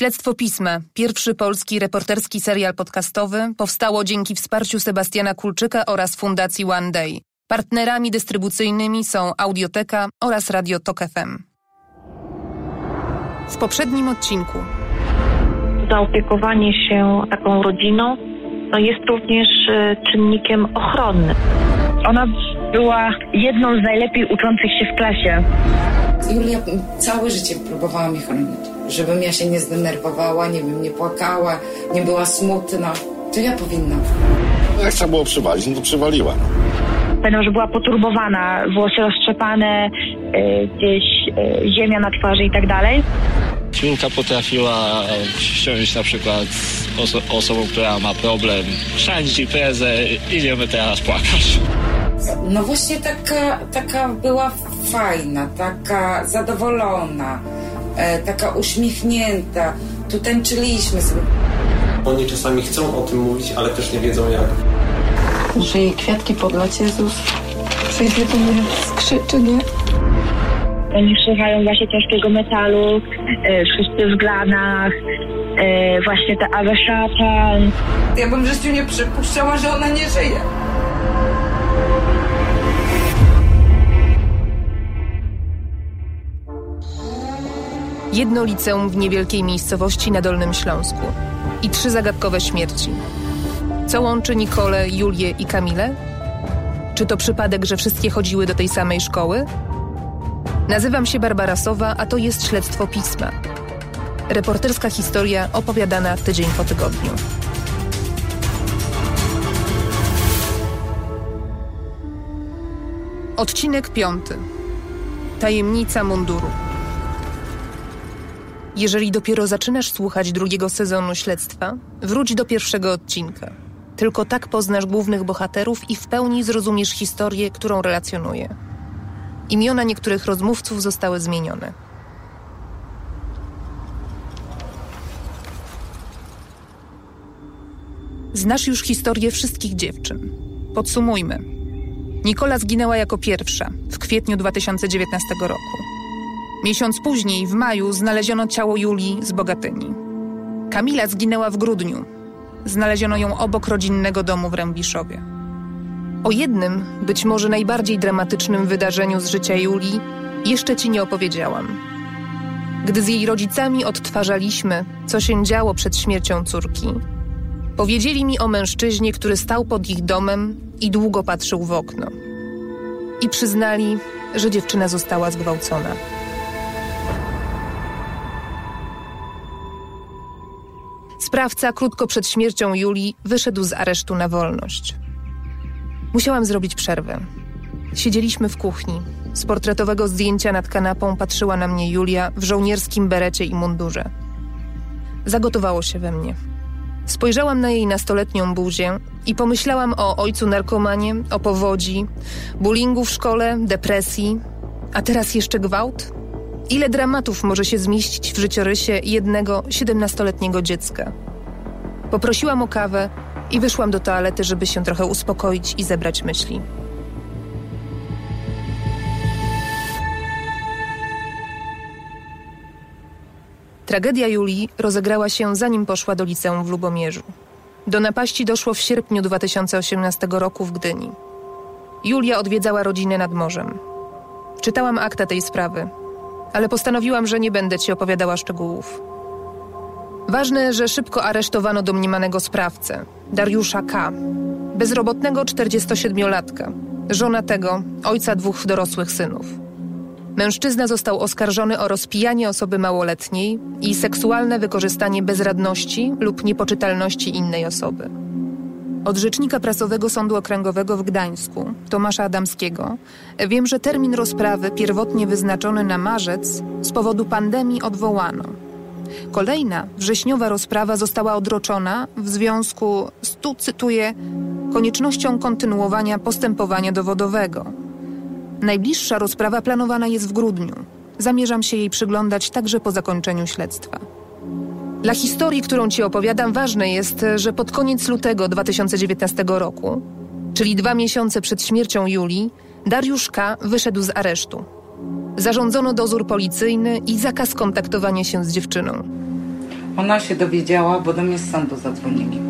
Śledztwo Pisma, pierwszy polski reporterski serial podcastowy, powstało dzięki wsparciu Sebastiana Kulczyka oraz Fundacji One Day. Partnerami dystrybucyjnymi są Audioteka oraz Radio Tok FM. W poprzednim odcinku zaopiekowanie się taką rodziną no jest również e, czynnikiem ochronnym. Ona była jedną z najlepiej uczących się w klasie. Julia całe życie próbowała mnie chronić, żebym ja się nie zdenerwowała, nie wiem, nie płakała, nie była smutna. To ja powinnam. Jak trzeba było przywalić, no to przywaliła. Pamiętam, że była poturbowana, włosy roztrzepane, y, gdzieś y, ziemia na twarzy i tak dalej. Julka potrafiła wsiąść na przykład oso osobą, która ma problem, szanić imprezę, idziemy teraz płakać. No właśnie taka, taka była fajna, taka zadowolona, e, taka uśmiechnięta. Tu tańczyliśmy sobie. Oni czasami chcą o tym mówić, ale też nie wiedzą jak. Że jej kwiatki podlać Jezus. Przyjdzie do mnie, skrzyczy, nie? Oni słuchają właśnie ciężkiego metalu, y, wszyscy w glanach, y, właśnie te Awe Szatan. Ja bym w życiu nie przypuszczała, że ona nie żyje. Jedno liceum w niewielkiej miejscowości na Dolnym Śląsku i trzy zagadkowe śmierci. Co łączy Nikolę, Julię i Kamilę? Czy to przypadek, że wszystkie chodziły do tej samej szkoły? Nazywam się Barbara Sowa, a to jest Śledztwo Pisma. Reporterska historia opowiadana tydzień po tygodniu. Odcinek piąty. Tajemnica munduru. Jeżeli dopiero zaczynasz słuchać drugiego sezonu śledztwa, wróć do pierwszego odcinka. Tylko tak poznasz głównych bohaterów i w pełni zrozumiesz historię, którą relacjonuję. Imiona niektórych rozmówców zostały zmienione. Znasz już historię wszystkich dziewczyn. Podsumujmy. Nikola zginęła jako pierwsza w kwietniu 2019 roku. Miesiąc później, w maju, znaleziono ciało Julii z Bogatyni. Kamila zginęła w grudniu. Znaleziono ją obok rodzinnego domu w Rębiszowie. O jednym, być może najbardziej dramatycznym wydarzeniu z życia Julii jeszcze ci nie opowiedziałam. Gdy z jej rodzicami odtwarzaliśmy, co się działo przed śmiercią córki, powiedzieli mi o mężczyźnie, który stał pod ich domem i długo patrzył w okno. I przyznali, że dziewczyna została zgwałcona. Sprawca krótko przed śmiercią Julii wyszedł z aresztu na wolność. Musiałam zrobić przerwę. Siedzieliśmy w kuchni. Z portretowego zdjęcia nad kanapą patrzyła na mnie Julia w żołnierskim berecie i mundurze. Zagotowało się we mnie. Spojrzałam na jej nastoletnią buzię i pomyślałam o ojcu narkomanie, o powodzi, bullyingu w szkole, depresji, a teraz jeszcze gwałt? Ile dramatów może się zmieścić w życiorysie jednego siedemnastoletniego dziecka? Poprosiłam o kawę i wyszłam do toalety, żeby się trochę uspokoić i zebrać myśli. Tragedia Julii rozegrała się zanim poszła do liceum w Lubomierzu. Do napaści doszło w sierpniu 2018 roku w Gdyni. Julia odwiedzała rodzinę nad morzem. Czytałam akta tej sprawy, ale postanowiłam, że nie będę ci opowiadała szczegółów. Ważne, że szybko aresztowano domniemanego sprawcę, Dariusza K., bezrobotnego 47-latka, żona tego, ojca dwóch dorosłych synów. Mężczyzna został oskarżony o rozpijanie osoby małoletniej i seksualne wykorzystanie bezradności lub niepoczytalności innej osoby. Od rzecznika prasowego Sądu Okręgowego w Gdańsku, Tomasza Adamskiego, wiem, że termin rozprawy pierwotnie wyznaczony na marzec z powodu pandemii odwołano. Kolejna, wrześniowa rozprawa została odroczona w związku z, tu cytuję, koniecznością kontynuowania postępowania dowodowego. Najbliższa rozprawa planowana jest w grudniu. Zamierzam się jej przyglądać także po zakończeniu śledztwa. Dla historii, którą Ci opowiadam, ważne jest, że pod koniec lutego 2019 roku, czyli dwa miesiące przed śmiercią Julii, Dariusz K. wyszedł z aresztu. Zarządzono dozór policyjny i zakaz kontaktowania się z dziewczyną. Ona się dowiedziała, bo do mnie z sądu zadzwonili.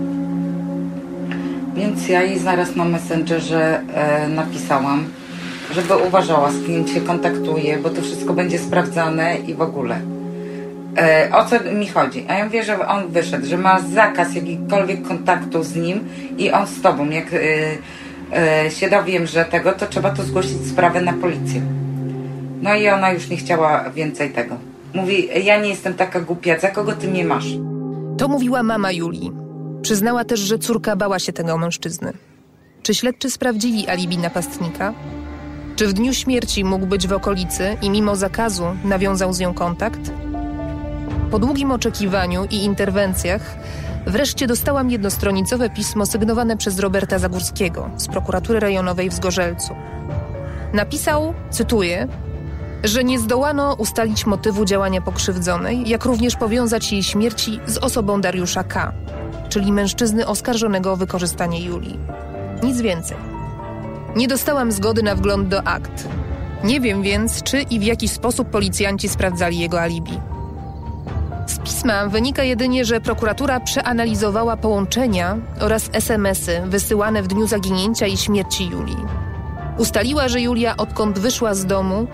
Więc ja jej zaraz na Messengerze e, napisałam, żeby uważała, z kim się kontaktuje, bo to wszystko będzie sprawdzane i w ogóle. E, o co mi chodzi? A ja mówię, że on wyszedł, że ma zakaz jakikolwiek kontaktu z nim i on z tobą. Jak e, e, się dowiem, że tego, to trzeba to zgłosić sprawę na policję. No i ona już nie chciała więcej tego. Mówi, ja nie jestem taka głupia, za kogo ty mnie masz? To mówiła mama Julii. Przyznała też, że córka bała się tego mężczyzny. Czy śledczy sprawdzili alibi napastnika? Czy w dniu śmierci mógł być w okolicy i mimo zakazu nawiązał z nią kontakt? Po długim oczekiwaniu i interwencjach wreszcie dostałam jednostronicowe pismo sygnowane przez Roberta Zagórskiego z prokuratury rejonowej w Zgorzelcu. Napisał, cytuję, że nie zdołano ustalić motywu działania pokrzywdzonej, jak również powiązać jej śmierci z osobą Dariusza K., czyli mężczyzny oskarżonego o wykorzystanie Julii. Nic więcej. Nie dostałam zgody na wgląd do akt. Nie wiem więc, czy i w jaki sposób policjanci sprawdzali jego alibi. Z pisma wynika jedynie, że prokuratura przeanalizowała połączenia oraz SMS-y wysyłane w dniu zaginięcia i śmierci Julii. Ustaliła, że Julia odkąd wyszła z domu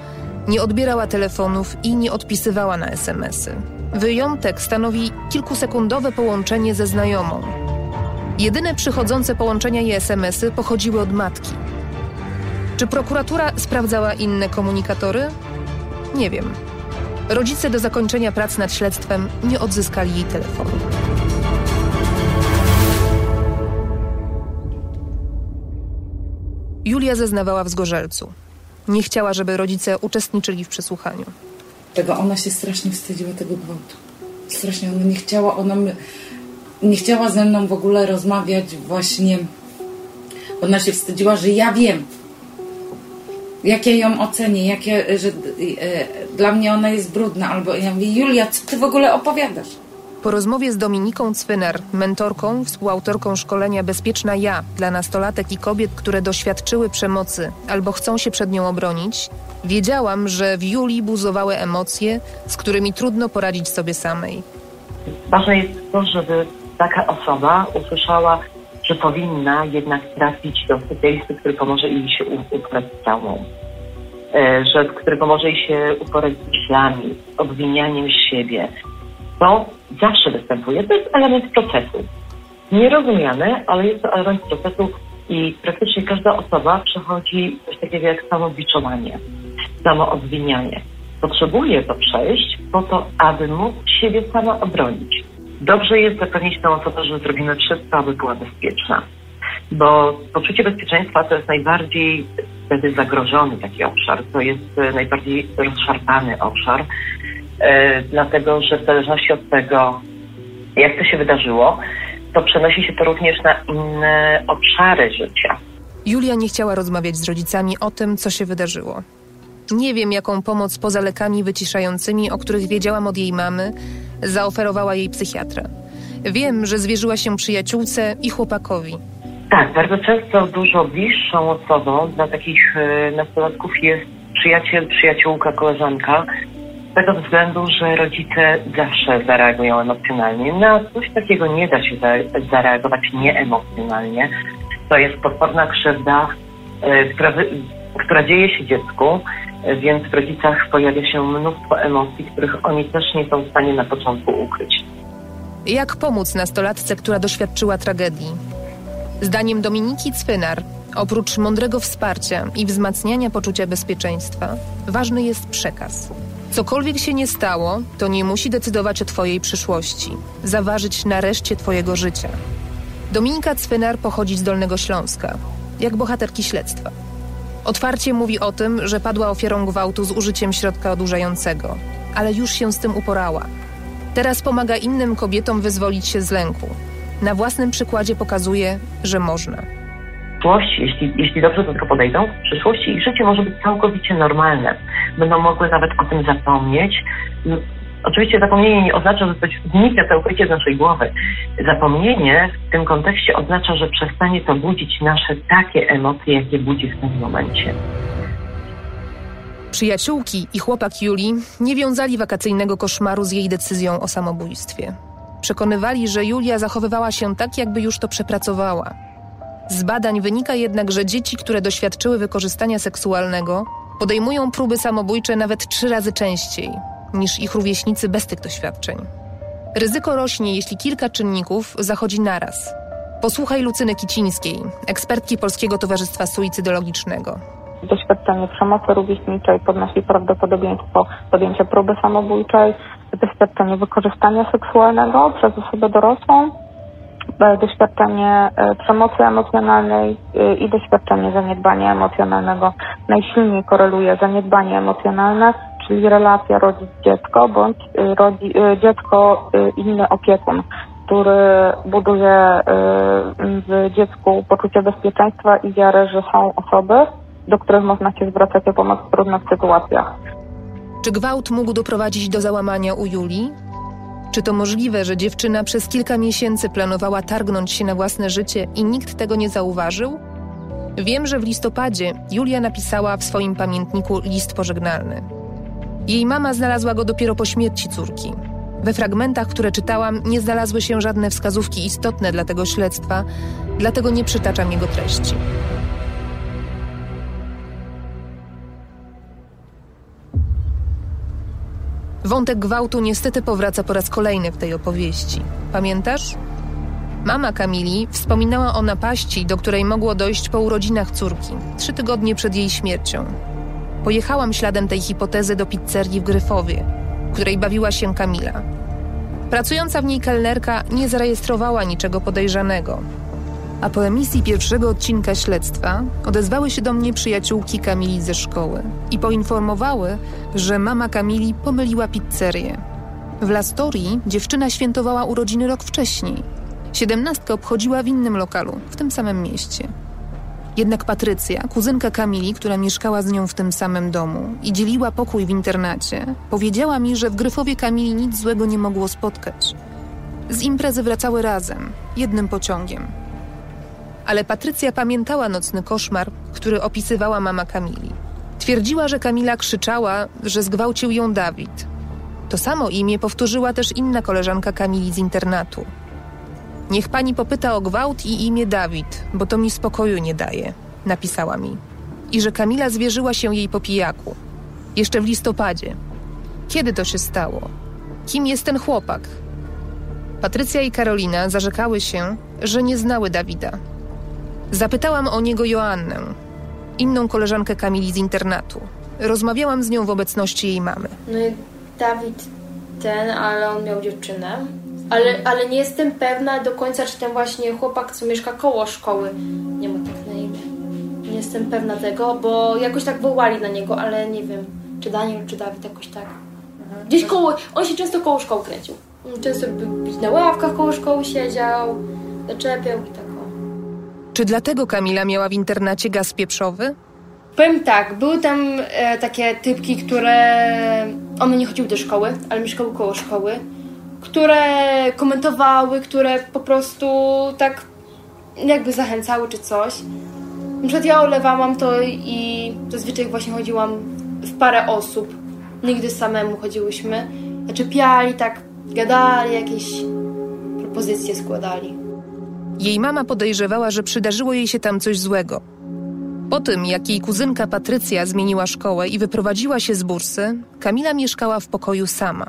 nie odbierała telefonów i nie odpisywała na SMS-y. Wyjątek stanowi kilkusekundowe połączenie ze znajomą. Jedyne przychodzące połączenia i SMS-y pochodziły od matki. Czy prokuratura sprawdzała inne komunikatory? Nie wiem. Rodzice do zakończenia prac nad śledztwem nie odzyskali jej telefonu. Julia zeznawała w Zgorzelcu. Nie chciała, żeby rodzice uczestniczyli w przesłuchaniu. Tego ona się strasznie wstydziła tego gwałtu. Strasznie ona nie chciała, ona nie chciała ze mną w ogóle rozmawiać właśnie. Ona się wstydziła, że ja wiem. Jak ja ją ocenię, jak ja, że e, dla mnie ona jest brudna, albo ja mówię, Julia, co ty w ogóle opowiadasz? Po rozmowie z Dominiką Cwynar, mentorką, współautorką szkolenia Bezpieczna Ja dla nastolatek i kobiet, które doświadczyły przemocy albo chcą się przed nią obronić, wiedziałam, że w Julii buzowały emocje, z którymi trudno poradzić sobie samej. Ważne jest to, żeby taka osoba usłyszała, że powinna jednak trafić do specjalisty, który pomoże jej się uporać z. E, że, który pomoże jej się uporać z myślami, obwinianiem siebie, to zawsze występuje. To jest element procesu. Nierozumiany, ale jest to element procesu i praktycznie każda osoba przechodzi coś takiego jak samobiczowanie, samoodwinianie. Potrzebuje to przejść po to, aby móc siebie sama obronić. Dobrze jest zapewnić tę osobę, że zrobimy wszystko, aby była bezpieczna. Bo poczucie bezpieczeństwa to jest najbardziej wtedy zagrożony taki obszar, to jest najbardziej rozszarpany obszar, E, dlatego że w zależności od tego, jak to się wydarzyło, to przenosi się to również na inne obszary życia. Julia nie chciała rozmawiać z rodzicami o tym, co się wydarzyło. Nie wiem, jaką pomoc poza lekami wyciszającymi, o których wiedziałam od jej mamy, zaoferowała jej psychiatra. Wiem, że zwierzyła się przyjaciółce i chłopakowi. Tak, bardzo często dużo bliższą osobą dla takich e, nastolatków jest przyjaciel, przyjaciółka, koleżanka, tego względu, że rodzice zawsze zareagują emocjonalnie. Na coś takiego nie da się zareagować nieemocjonalnie. To jest potworna krzywda, e, która, która dzieje się dziecku, więc w rodzicach pojawia się mnóstwo emocji, których oni też nie są w stanie na początku ukryć. Jak pomóc nastolatce, która doświadczyła tragedii? Zdaniem Dominiki Cwynar, oprócz mądrego wsparcia i wzmacniania poczucia bezpieczeństwa, ważny jest przekaz. Cokolwiek się nie stało, to nie musi decydować o Twojej przyszłości, zaważyć na reszcie Twojego życia. Dominika Cwynar pochodzi z Dolnego Śląska, jak bohaterki śledztwa. Otwarcie mówi o tym, że padła ofiarą gwałtu z użyciem środka odurzającego, ale już się z tym uporała. Teraz pomaga innym kobietom wyzwolić się z lęku. Na własnym przykładzie pokazuje, że można. Jeśli, jeśli dobrze do tego podejdą, w przyszłości ich życie może być całkowicie normalne będą mogły nawet o tym zapomnieć. Oczywiście zapomnienie nie oznacza, że coś znika całkowicie z naszej głowy. Zapomnienie w tym kontekście oznacza, że przestanie to budzić nasze takie emocje, jakie budzi w tym momencie. Przyjaciółki i chłopak Julii nie wiązali wakacyjnego koszmaru z jej decyzją o samobójstwie. przekonywali, że Julia zachowywała się tak, jakby już to przepracowała. Z badań wynika jednak, że dzieci, które doświadczyły wykorzystania seksualnego, podejmują próby samobójcze nawet trzy razy częściej niż ich rówieśnicy bez tych doświadczeń. Ryzyko rośnie, jeśli kilka czynników zachodzi naraz. Posłuchaj Lucyny Kicińskiej, ekspertki Polskiego Towarzystwa Suicydologicznego. Doświadczenie przemocy rówieśniczej podnosi prawdopodobieństwo podjęcia próby samobójczej, doświadczenie wykorzystania seksualnego przez osobę dorosłą, e, doświadczenie e, przemocy emocjonalnej e, i doświadczenie zaniedbania emocjonalnego. Najsilniej koreluje zaniedbanie emocjonalne, czyli relacja rodzic-dziecko bądź rodzi, dziecko inny opiekun który buduje w dziecku poczucie bezpieczeństwa i wiarę, że są osoby, do których można się zwracać o pomoc w trudnych sytuacjach. Czy gwałt mógł doprowadzić do załamania u Julii? Czy to możliwe, że dziewczyna przez kilka miesięcy planowała targnąć się na własne życie i nikt tego nie zauważył? Wiem, że w listopadzie Julia napisała w swoim pamiętniku list pożegnalny. Jej mama znalazła go dopiero po śmierci córki. We fragmentach, które czytałam, nie znalazły się żadne wskazówki istotne dla tego śledztwa, dlatego nie przytaczam jego treści. Wątek gwałtu niestety powraca po raz kolejny w tej opowieści. Pamiętasz? Mama Kamili wspominała o napaści, do której mogło dojść po urodzinach córki, trzy tygodnie przed jej śmiercią. Pojechałam śladem tej hipotezy do pizzerii w Gryfowie, w której bawiła się Kamila. Pracująca w niej kelnerka nie zarejestrowała niczego podejrzanego, a po emisji pierwszego odcinka śledztwa odezwały się do mnie przyjaciółki Kamili ze szkoły i poinformowały, że mama Kamili pomyliła pizzerię. W Lastorii dziewczyna świętowała urodziny rok wcześniej. Siedemnastkę obchodziła w innym lokalu, w tym samym mieście. Jednak Patrycja, kuzynka Kamili, która mieszkała z nią w tym samym domu i dzieliła pokój w internacie, powiedziała mi, że w Gryfowie Kamili nic złego nie mogło spotkać. Z imprezy wracały razem, jednym pociągiem ale Patrycja pamiętała nocny koszmar, który opisywała mama Kamili. Twierdziła, że Kamila krzyczała, że zgwałcił ją Dawid. To samo imię powtórzyła też inna koleżanka Kamili z internatu. Niech pani popyta o gwałt i imię Dawid, bo to mi spokoju nie daje, napisała mi. I że Kamila zwierzyła się jej po pijaku. Jeszcze w listopadzie. Kiedy to się stało? Kim jest ten chłopak? Patrycja i Karolina zarzekały się, że nie znały Dawida, Zapytałam o niego Joannę, inną koleżankę Kamili z internatu. Rozmawiałam z nią w obecności jej mamy. No i Dawid ten, ale on miał dziewczynę. Ale, ale nie jestem pewna do końca, czy ten właśnie chłopak, co mieszka koło szkoły, nie ma tak na imię. Nie jestem pewna tego, bo jakoś tak wołali na niego, ale nie wiem, czy Daniel, czy Dawid, jakoś tak. Gdzieś koło, on się często koło szkoły kręcił. Często by na ławkach koło szkoły siedział, zaczepiał i tak. Czy dlatego Kamila miała w internacie gaz pieprzowy? Powiem tak, były tam e, takie typki, które. One nie chodziły do szkoły, ale mieszkały koło szkoły, które komentowały, które po prostu tak jakby zachęcały czy coś. Na przykład ja olewałam to i zazwyczaj właśnie chodziłam w parę osób. Nigdy samemu chodziłyśmy. Zaczepiali, tak gadali, jakieś propozycje składali. Jej mama podejrzewała, że przydarzyło jej się tam coś złego. Po tym, jak jej kuzynka Patrycja zmieniła szkołę i wyprowadziła się z bursy, Kamila mieszkała w pokoju sama.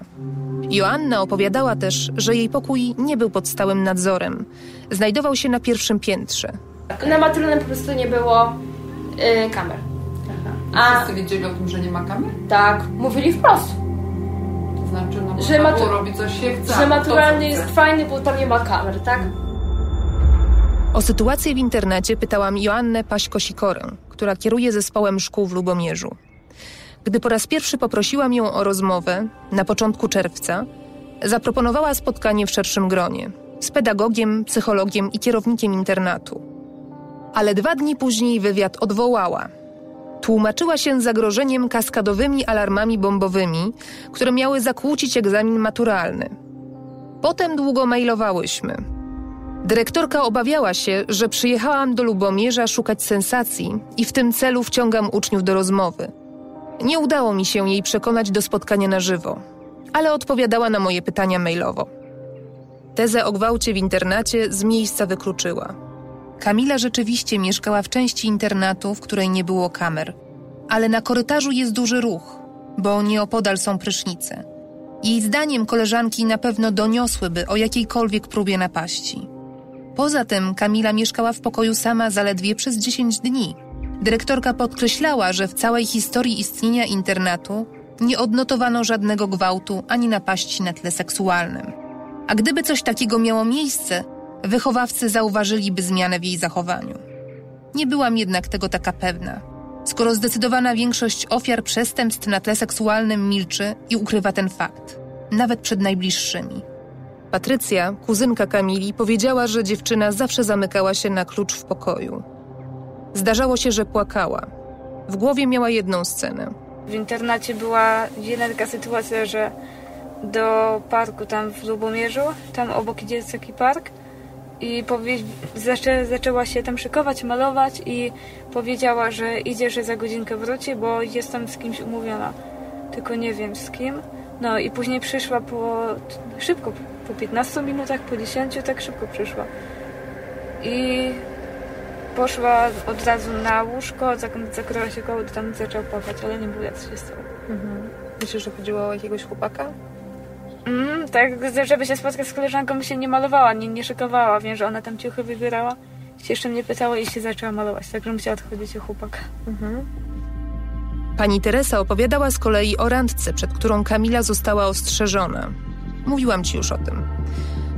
Joanna opowiadała też, że jej pokój nie był pod stałym nadzorem. Znajdował się na pierwszym piętrze. Na Matrynem po prostu nie było yy, kamer. Aha. A wszyscy wiedzieli o tym, że nie ma kamer? Tak, mówili wprost. To znaczy, no, że matu- robi coś się chce. Że maturalny jest fajny, bo tam nie ma kamer, tak? O sytuację w internacie pytałam Joannę Paśko-Sikorę, która kieruje zespołem szkół w Lubomierzu. Gdy po raz pierwszy poprosiłam ją o rozmowę, na początku czerwca, zaproponowała spotkanie w szerszym gronie z pedagogiem, psychologiem i kierownikiem internatu. Ale dwa dni później wywiad odwołała. Tłumaczyła się zagrożeniem kaskadowymi alarmami bombowymi, które miały zakłócić egzamin maturalny. Potem długo mailowałyśmy, Dyrektorka obawiała się, że przyjechałam do Lubomierza szukać sensacji i w tym celu wciągam uczniów do rozmowy. Nie udało mi się jej przekonać do spotkania na żywo, ale odpowiadała na moje pytania mailowo. Tezę o gwałcie w internacie z miejsca wykluczyła. Kamila rzeczywiście mieszkała w części internatu, w której nie było kamer. Ale na korytarzu jest duży ruch, bo nieopodal są prysznice. Jej zdaniem koleżanki na pewno doniosłyby o jakiejkolwiek próbie napaści. Poza tym Kamila mieszkała w pokoju sama zaledwie przez 10 dni. Dyrektorka podkreślała, że w całej historii istnienia internatu nie odnotowano żadnego gwałtu ani napaści na tle seksualnym. A gdyby coś takiego miało miejsce, wychowawcy zauważyliby zmianę w jej zachowaniu. Nie byłam jednak tego taka pewna, skoro zdecydowana większość ofiar przestępstw na tle seksualnym milczy i ukrywa ten fakt, nawet przed najbliższymi. Patrycja, kuzynka Kamili, powiedziała, że dziewczyna zawsze zamykała się na klucz w pokoju. Zdarzało się, że płakała. W głowie miała jedną scenę. W internacie była jedna taka sytuacja, że do parku tam w Lubomierzu, tam obok idzie taki park i powie, zaczę, zaczęła się tam szykować, malować i powiedziała, że idzie, że za godzinkę wróci, bo jestem z kimś umówiona, tylko nie wiem z kim. No i później przyszła po szybko, po 15 minutach, po 10 tak szybko przyszła. I poszła od razu na łóżko, zakryła się koło, tam zaczął płakać, ale nie było jak się stało. Mhm. Myślisz, że chodziło o jakiegoś chłopaka? Mm, tak, żeby się spotkać z koleżanką się nie malowała, nie, nie szykowała. Wiem, że ona tam ciuchy wybierała. Się jeszcze mnie pytała i się zaczęła malować, także musiała odchodzić o chłopaka. Mhm. Pani Teresa opowiadała z kolei o randce, przed którą Kamila została ostrzeżona. Mówiłam ci już o tym.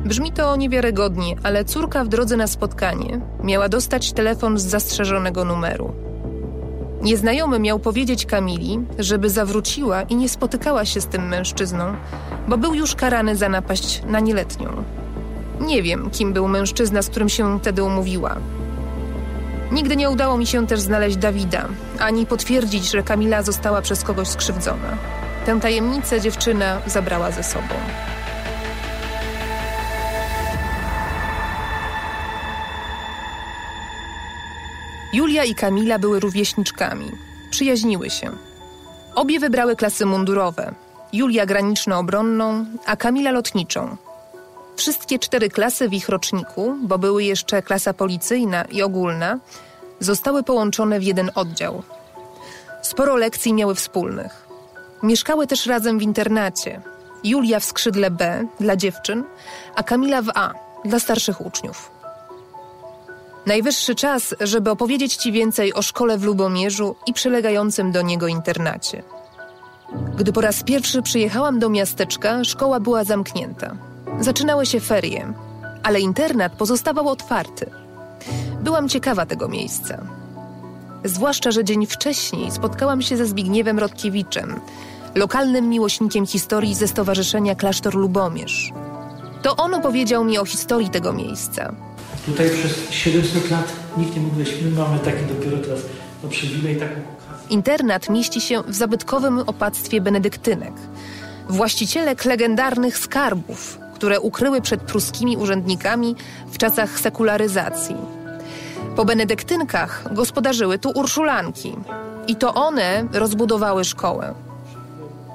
Brzmi to niewiarygodnie, ale córka w drodze na spotkanie miała dostać telefon z zastrzeżonego numeru. Nieznajomy miał powiedzieć Kamili, żeby zawróciła i nie spotykała się z tym mężczyzną, bo był już karany za napaść na nieletnią. Nie wiem, kim był mężczyzna, z którym się wtedy umówiła. Nigdy nie udało mi się też znaleźć Dawida, ani potwierdzić, że Kamila została przez kogoś skrzywdzona. Tę tajemnicę dziewczyna zabrała ze sobą. Julia i Kamila były rówieśniczkami. Przyjaźniły się. Obie wybrały klasy mundurowe. Julia graniczno-obronną, a Kamila lotniczą. Wszystkie cztery klasy w ich roczniku, bo były jeszcze klasa policyjna i ogólna, zostały połączone w jeden oddział. Sporo lekcji miały wspólnych. Mieszkały też razem w internacie. Julia w skrzydle B dla dziewczyn, a Kamila w A dla starszych uczniów. Najwyższy czas, żeby opowiedzieć Ci więcej o szkole w Lubomierzu i przylegającym do niego internacie. Gdy po raz pierwszy przyjechałam do miasteczka, szkoła była zamknięta. Zaczynały się ferie, ale internat pozostawał otwarty. Byłam ciekawa tego miejsca. Zwłaszcza, że dzień wcześniej spotkałam się ze Zbigniewem Rodkiewiczem, lokalnym miłośnikiem historii ze Stowarzyszenia Klasztor Lubomierz. To on opowiedział mi o historii tego miejsca. Tutaj przez 700 lat nikt nie mógł wejść. My mamy taki dopiero teraz no, przywilej, taką Internat mieści się w zabytkowym opactwie benedyktynek. Właścicielek legendarnych skarbów, które ukryły przed pruskimi urzędnikami w czasach sekularyzacji. Po benedyktynkach gospodarzyły tu urszulanki i to one rozbudowały szkołę.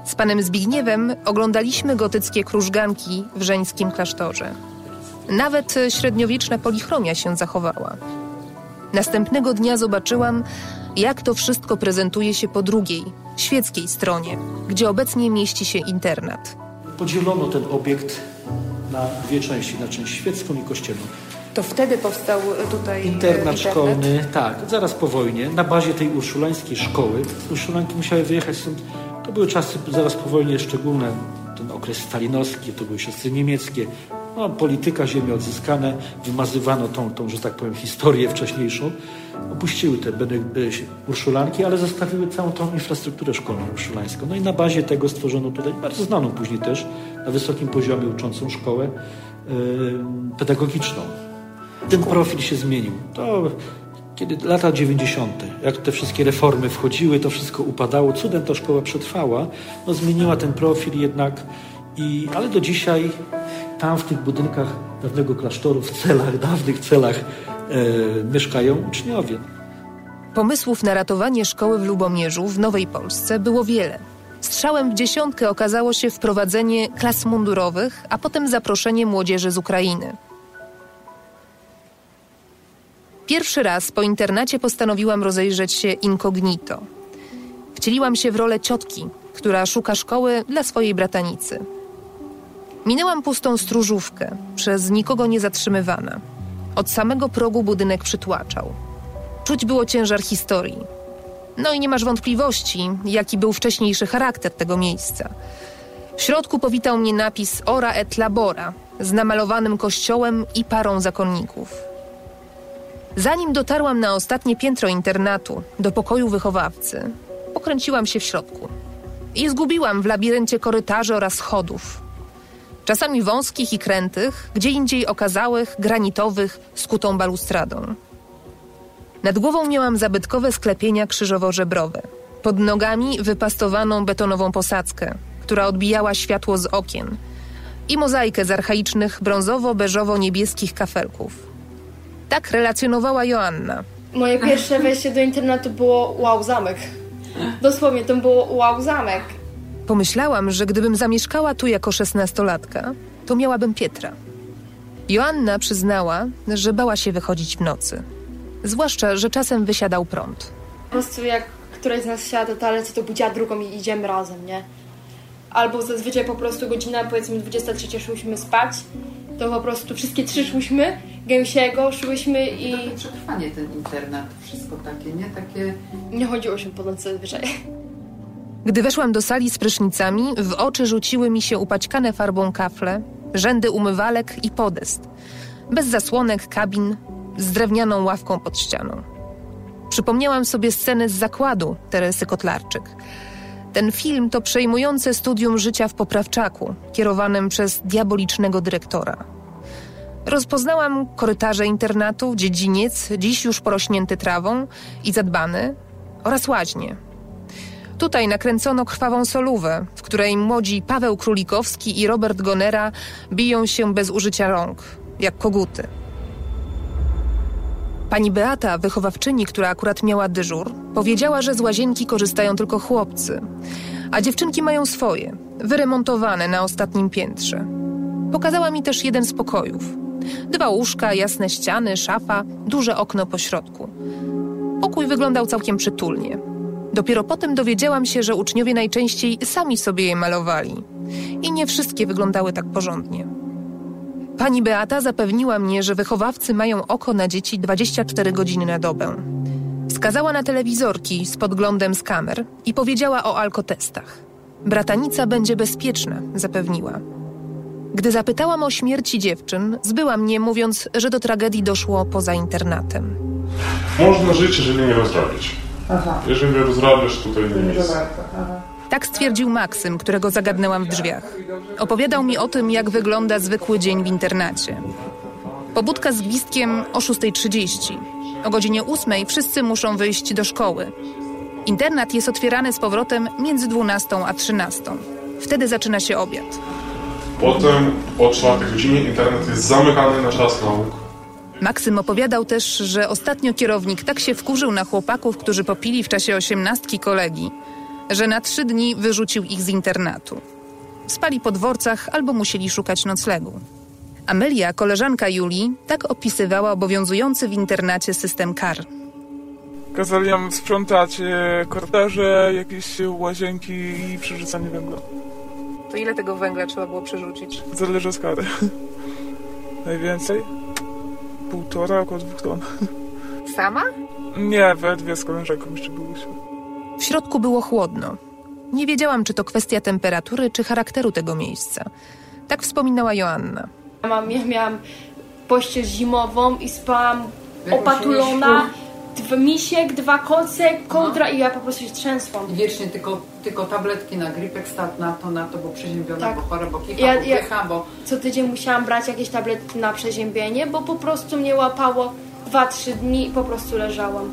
Z panem Zbigniewem oglądaliśmy gotyckie krużganki w żeńskim klasztorze. Nawet średniowieczna polichromia się zachowała. Następnego dnia zobaczyłam, jak to wszystko prezentuje się po drugiej, świeckiej stronie, gdzie obecnie mieści się internat. Podzielono ten obiekt na dwie części, na część świecką i kościelną. To wtedy powstał tutaj internat, internat szkolny, tak, zaraz po wojnie, na bazie tej urszulańskiej szkoły. Urszulanki musiały wyjechać stąd. To były czasy zaraz po wojnie szczególne, ten okres stalinowski, to były siostry niemieckie, no, polityka, ziemie odzyskane, wymazywano tą, tą, że tak powiem, historię wcześniejszą. Opuściły te urszulanki, ale zostawiły całą tą infrastrukturę szkolną urszulańską. No i na bazie tego stworzono tutaj bardzo znaną później też na wysokim poziomie uczącą szkołę yy, pedagogiczną. Ten profil się zmienił. To kiedy lata 90., jak te wszystkie reformy wchodziły, to wszystko upadało. Cudem ta szkoła przetrwała. No, zmieniła ten profil jednak, i, ale do dzisiaj tam w tych budynkach dawnego klasztoru, w celach, dawnych celach e, mieszkają uczniowie. Pomysłów na ratowanie szkoły w Lubomierzu w Nowej Polsce było wiele. Strzałem w dziesiątkę okazało się wprowadzenie klas mundurowych, a potem zaproszenie młodzieży z Ukrainy. Pierwszy raz po internacie postanowiłam rozejrzeć się incognito. Wcieliłam się w rolę ciotki, która szuka szkoły dla swojej bratanicy. Minęłam pustą stróżówkę, przez nikogo nie zatrzymywana. Od samego progu budynek przytłaczał. Czuć było ciężar historii. No i nie masz wątpliwości, jaki był wcześniejszy charakter tego miejsca. W środku powitał mnie napis Ora et Labora z namalowanym kościołem i parą zakonników. Zanim dotarłam na ostatnie piętro internatu, do pokoju wychowawcy, pokręciłam się w środku i zgubiłam w labiryncie korytarzy oraz schodów. Czasami wąskich i krętych, gdzie indziej okazałych, granitowych, skutą balustradą. Nad głową miałam zabytkowe sklepienia krzyżowo-żebrowe. Pod nogami wypastowaną betonową posadzkę, która odbijała światło z okien i mozaikę z archaicznych brązowo-beżowo-niebieskich kafelków. Tak relacjonowała Joanna. Moje pierwsze wejście do internatu było wow, zamek. Dosłownie, to było wow, zamek. Pomyślałam, że gdybym zamieszkała tu jako szesnastolatka, to miałabym Pietra. Joanna przyznała, że bała się wychodzić w nocy. Zwłaszcza, że czasem wysiadał prąd. Po prostu jak któraś z nas siada do toalety, to budziła drugą i idziemy razem, nie? Albo zazwyczaj po prostu godzina, powiedzmy 23 szłyśmy spać, to po prostu wszystkie trzy szłyśmy, gęsiego szłyśmy i... Trochę przetrwanie ten internat, wszystko takie, nie? Takie... Nie chodziło się po nocy zazwyczaj. Gdy weszłam do sali z prysznicami, w oczy rzuciły mi się upaćkane farbą kafle, rzędy umywalek i podest. Bez zasłonek, kabin, z drewnianą ławką pod ścianą. Przypomniałam sobie sceny z zakładu Teresy Kotlarczyk. Ten film to przejmujące studium życia w poprawczaku, kierowanym przez diabolicznego dyrektora. Rozpoznałam korytarze internatu, dziedziniec, dziś już porośnięty trawą i zadbany, oraz łaźnie. Tutaj nakręcono krwawą solówę, w której młodzi Paweł Królikowski i Robert Gonera biją się bez użycia rąk, jak koguty. Pani Beata, wychowawczyni, która akurat miała dyżur, powiedziała, że z łazienki korzystają tylko chłopcy, a dziewczynki mają swoje, wyremontowane na ostatnim piętrze. Pokazała mi też jeden z pokojów. Dwa łóżka, jasne ściany, szafa, duże okno po środku. Pokój wyglądał całkiem przytulnie. Dopiero potem dowiedziałam się, że uczniowie najczęściej sami sobie je malowali. I nie wszystkie wyglądały tak porządnie. Pani Beata zapewniła mnie, że wychowawcy mają oko na dzieci 24 godziny na dobę. Wskazała na telewizorki z podglądem z kamer i powiedziała o alkotestach. Bratanica będzie bezpieczna, zapewniła. Gdy zapytałam o śmierci dziewczyn, zbyła mnie, mówiąc, że do tragedii doszło poza internatem. Można żyć, jeżeli nie rozrabiać. Aha. Jeżeli rozrabiasz, tutaj nie Nie jest. Tak stwierdził Maksym, którego zagadnęłam w drzwiach. Opowiadał mi o tym, jak wygląda zwykły dzień w internacie. Pobudka z gwizdkiem o 6.30. O godzinie 8.00 wszyscy muszą wyjść do szkoły. Internat jest otwierany z powrotem między 12 a 13. Wtedy zaczyna się obiad. Potem o czwartej godzinie internet jest zamykany na czas nauk. Maksym opowiadał też, że ostatnio kierownik tak się wkurzył na chłopaków, którzy popili w czasie osiemnastki kolegi, że na trzy dni wyrzucił ich z internatu. Spali po dworcach albo musieli szukać noclegu. Amelia, koleżanka Julii, tak opisywała obowiązujący w internacie system kar. Kazali nam sprzątać e, korytarze, jakieś łazienki i przerzucanie węgla. To ile tego węgla trzeba było przerzucić? Zależy od kary. Najwięcej? Półtora, około dwóch ton. Sama? Nie, we dwie z koleżanką jeszcze byłyśmy. W środku było chłodno. Nie wiedziałam, czy to kwestia temperatury, czy charakteru tego miejsca. Tak wspominała Joanna. Ja, mam, ja miałam pościel zimową i spałam opatulona. Dwa misiek, dwa koce, kołdra i ja po prostu się trzęsłam. I wiecznie tylko, tylko tabletki na gripek stać na to, na to, bo przeziębiona, Tak. bo chora, bo kicha, Ja- bo ja- bo... Co tydzień musiałam brać jakieś tabletki na przeziębienie, bo po prostu mnie łapało 2-3 dni i po prostu leżałam.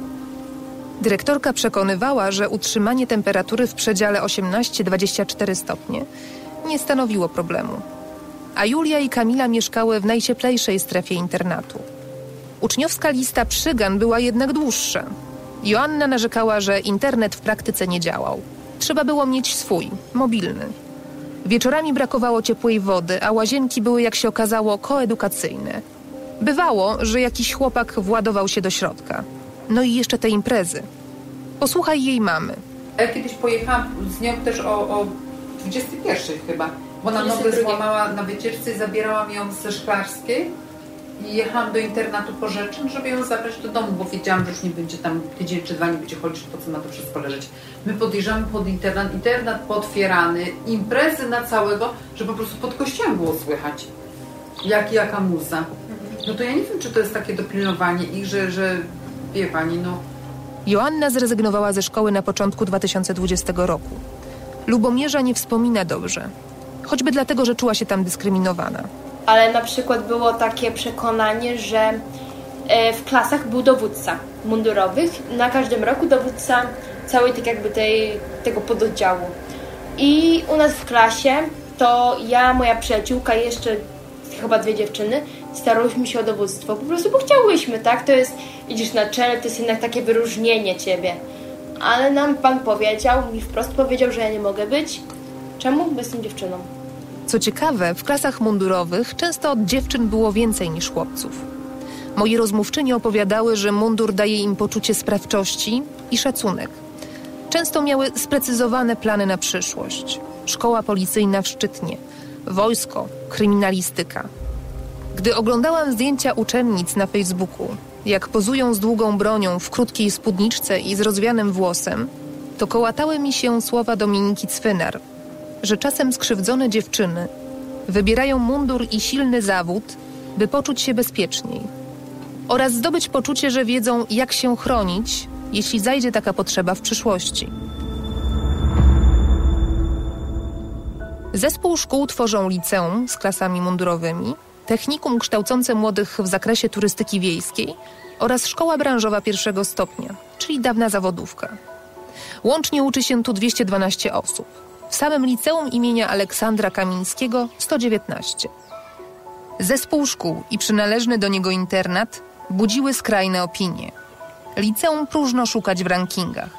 Dyrektorka przekonywała, że utrzymanie temperatury w przedziale 18-24 stopnie nie stanowiło problemu. A Julia i Kamila mieszkały w najcieplejszej strefie internatu. Uczniowska lista przygan była jednak dłuższa. Joanna narzekała, że internet w praktyce nie działał. Trzeba było mieć swój, mobilny. Wieczorami brakowało ciepłej wody, a łazienki były, jak się okazało, koedukacyjne. Bywało, że jakiś chłopak władował się do środka. No i jeszcze te imprezy. Posłuchaj jej mamy. Ja kiedyś pojechałam z nią też o, o 21 chyba, bo na nogę 22. złamała na wycieczce i zabierałam ją ze Szklarskiej i jechałam do internatu po rzeczy, żeby ją zabrać do domu, bo wiedziałam, że już nie będzie tam tydzień czy dwa nie będzie chodzić, po co ma to wszystko leżeć. My podjeżdżamy pod internat, internat potwierany, imprezy na całego, że po prostu pod kościołem było słychać, jak jaka muza. No to ja nie wiem, czy to jest takie dopilnowanie ich, że, że wie pani, no Joanna zrezygnowała ze szkoły na początku 2020 roku. Lubomierza nie wspomina dobrze, choćby dlatego, że czuła się tam dyskryminowana. Ale na przykład było takie przekonanie, że e, w klasach był dowódca mundurowych, na każdym roku dowódca całej tak jakby tej, tego pododdziału. I u nas w klasie to ja, moja przyjaciółka i jeszcze chyba dwie dziewczyny starałyśmy się o dowództwo, po prostu bo chciałyśmy, tak? To jest, idziesz na czele, to jest jednak takie wyróżnienie ciebie. Ale nam pan powiedział, mi wprost powiedział, że ja nie mogę być. Czemu? Bo jestem dziewczyną. Co ciekawe, w klasach mundurowych często od dziewczyn było więcej niż chłopców. Moje rozmówczynie opowiadały, że mundur daje im poczucie sprawczości i szacunek. Często miały sprecyzowane plany na przyszłość. Szkoła policyjna w Szczytnie, wojsko, kryminalistyka. Gdy oglądałam zdjęcia uczennic na Facebooku, jak pozują z długą bronią w krótkiej spódniczce i z rozwianym włosem, to kołatały mi się słowa Dominiki Cwynar, że czasem skrzywdzone dziewczyny wybierają mundur i silny zawód, by poczuć się bezpieczniej oraz zdobyć poczucie, że wiedzą, jak się chronić, jeśli zajdzie taka potrzeba w przyszłości. Zespół szkół tworzą liceum z klasami mundurowymi, technikum kształcące młodych w zakresie turystyki wiejskiej oraz szkoła branżowa pierwszego stopnia, czyli dawna zawodówka. Łącznie uczy się tu 212 osób. W samym liceum imienia Aleksandra Kamińskiego 119. Zespół szkół i przynależny do niego internat budziły skrajne opinie. Liceum próżno szukać w rankingach.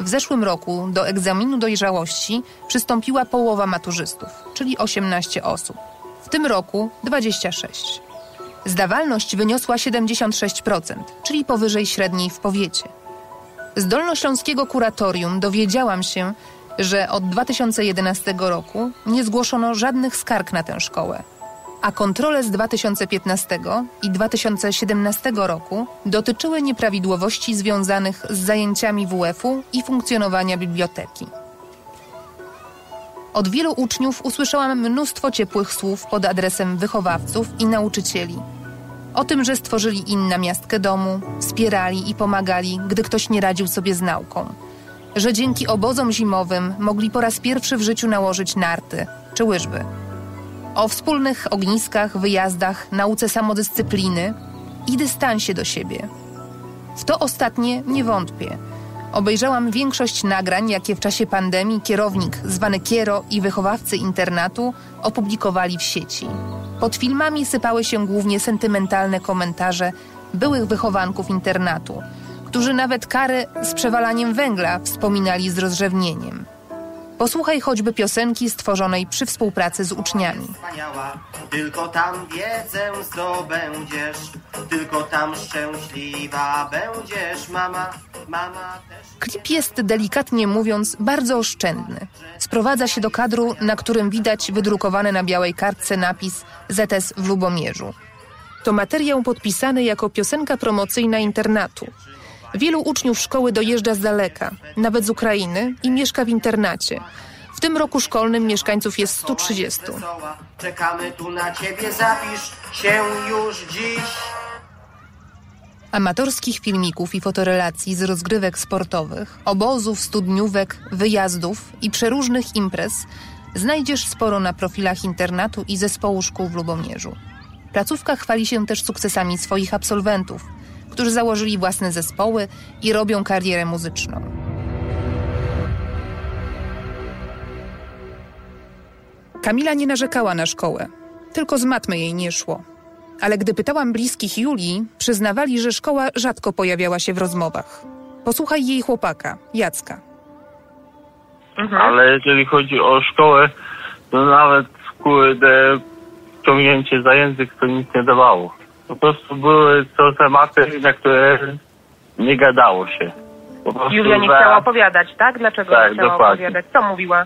W zeszłym roku do egzaminu dojrzałości przystąpiła połowa maturzystów, czyli 18 osób. W tym roku 26. Zdawalność wyniosła 76%, czyli powyżej średniej w powiecie. Z Dolnośląskiego Kuratorium dowiedziałam się, że od 2011 roku nie zgłoszono żadnych skarg na tę szkołę, a kontrole z 2015 i 2017 roku dotyczyły nieprawidłowości związanych z zajęciami WF-u i funkcjonowania biblioteki. Od wielu uczniów usłyszałam mnóstwo ciepłych słów pod adresem wychowawców i nauczycieli. O tym, że stworzyli im namiastkę domu, wspierali i pomagali, gdy ktoś nie radził sobie z nauką. Że dzięki obozom zimowym mogli po raz pierwszy w życiu nałożyć narty czy łyżwy. O wspólnych ogniskach, wyjazdach, nauce samodyscypliny i dystansie do siebie. W to ostatnie nie wątpię. Obejrzałam większość nagrań, jakie w czasie pandemii kierownik zwany Kiero i wychowawcy internatu opublikowali w sieci. Pod filmami sypały się głównie sentymentalne komentarze byłych wychowanków internatu, którzy nawet karę z przewalaniem węgla wspominali z rozrzewnieniem. Posłuchaj choćby piosenki stworzonej przy współpracy z uczniami. wspaniała. Tylko tam wiedzę zdobędziesz, tylko tam szczęśliwa będziesz, mama, mama też. Klip jest delikatnie mówiąc bardzo oszczędny. Sprowadza się do kadru, na którym widać wydrukowany na białej kartce napis ZS w Lubomierzu. To materiał podpisany jako piosenka promocyjna internatu. Wielu uczniów szkoły dojeżdża z daleka, nawet z Ukrainy i mieszka w internacie. W tym roku szkolnym mieszkańców jest 130. Wesoła, czekamy tu na ciebie, zapisz się już dziś. Amatorskich filmików i fotorelacji z rozgrywek sportowych, obozów, studniówek, wyjazdów i przeróżnych imprez znajdziesz sporo na profilach internatu i zespołu szkół w Lubomierzu. Placówka chwali się też sukcesami swoich absolwentów, którzy założyli własne zespoły i robią karierę muzyczną. Kamila nie narzekała na szkołę, tylko z matmy jej nie szło. Ale gdy pytałam bliskich Julii, przyznawali, że szkoła rzadko pojawiała się w rozmowach. Posłuchaj jej chłopaka, Jacka. Ale jeżeli chodzi o szkołę, to nawet kurde ciągnięcie za język to nic nie dawało. Po prostu były to tematy, na które nie gadało się. Po prostu Julia nie chciała opowiadać, tak? Dlaczego Tak, nie chciała dokładnie. opowiadać? Co mówiła?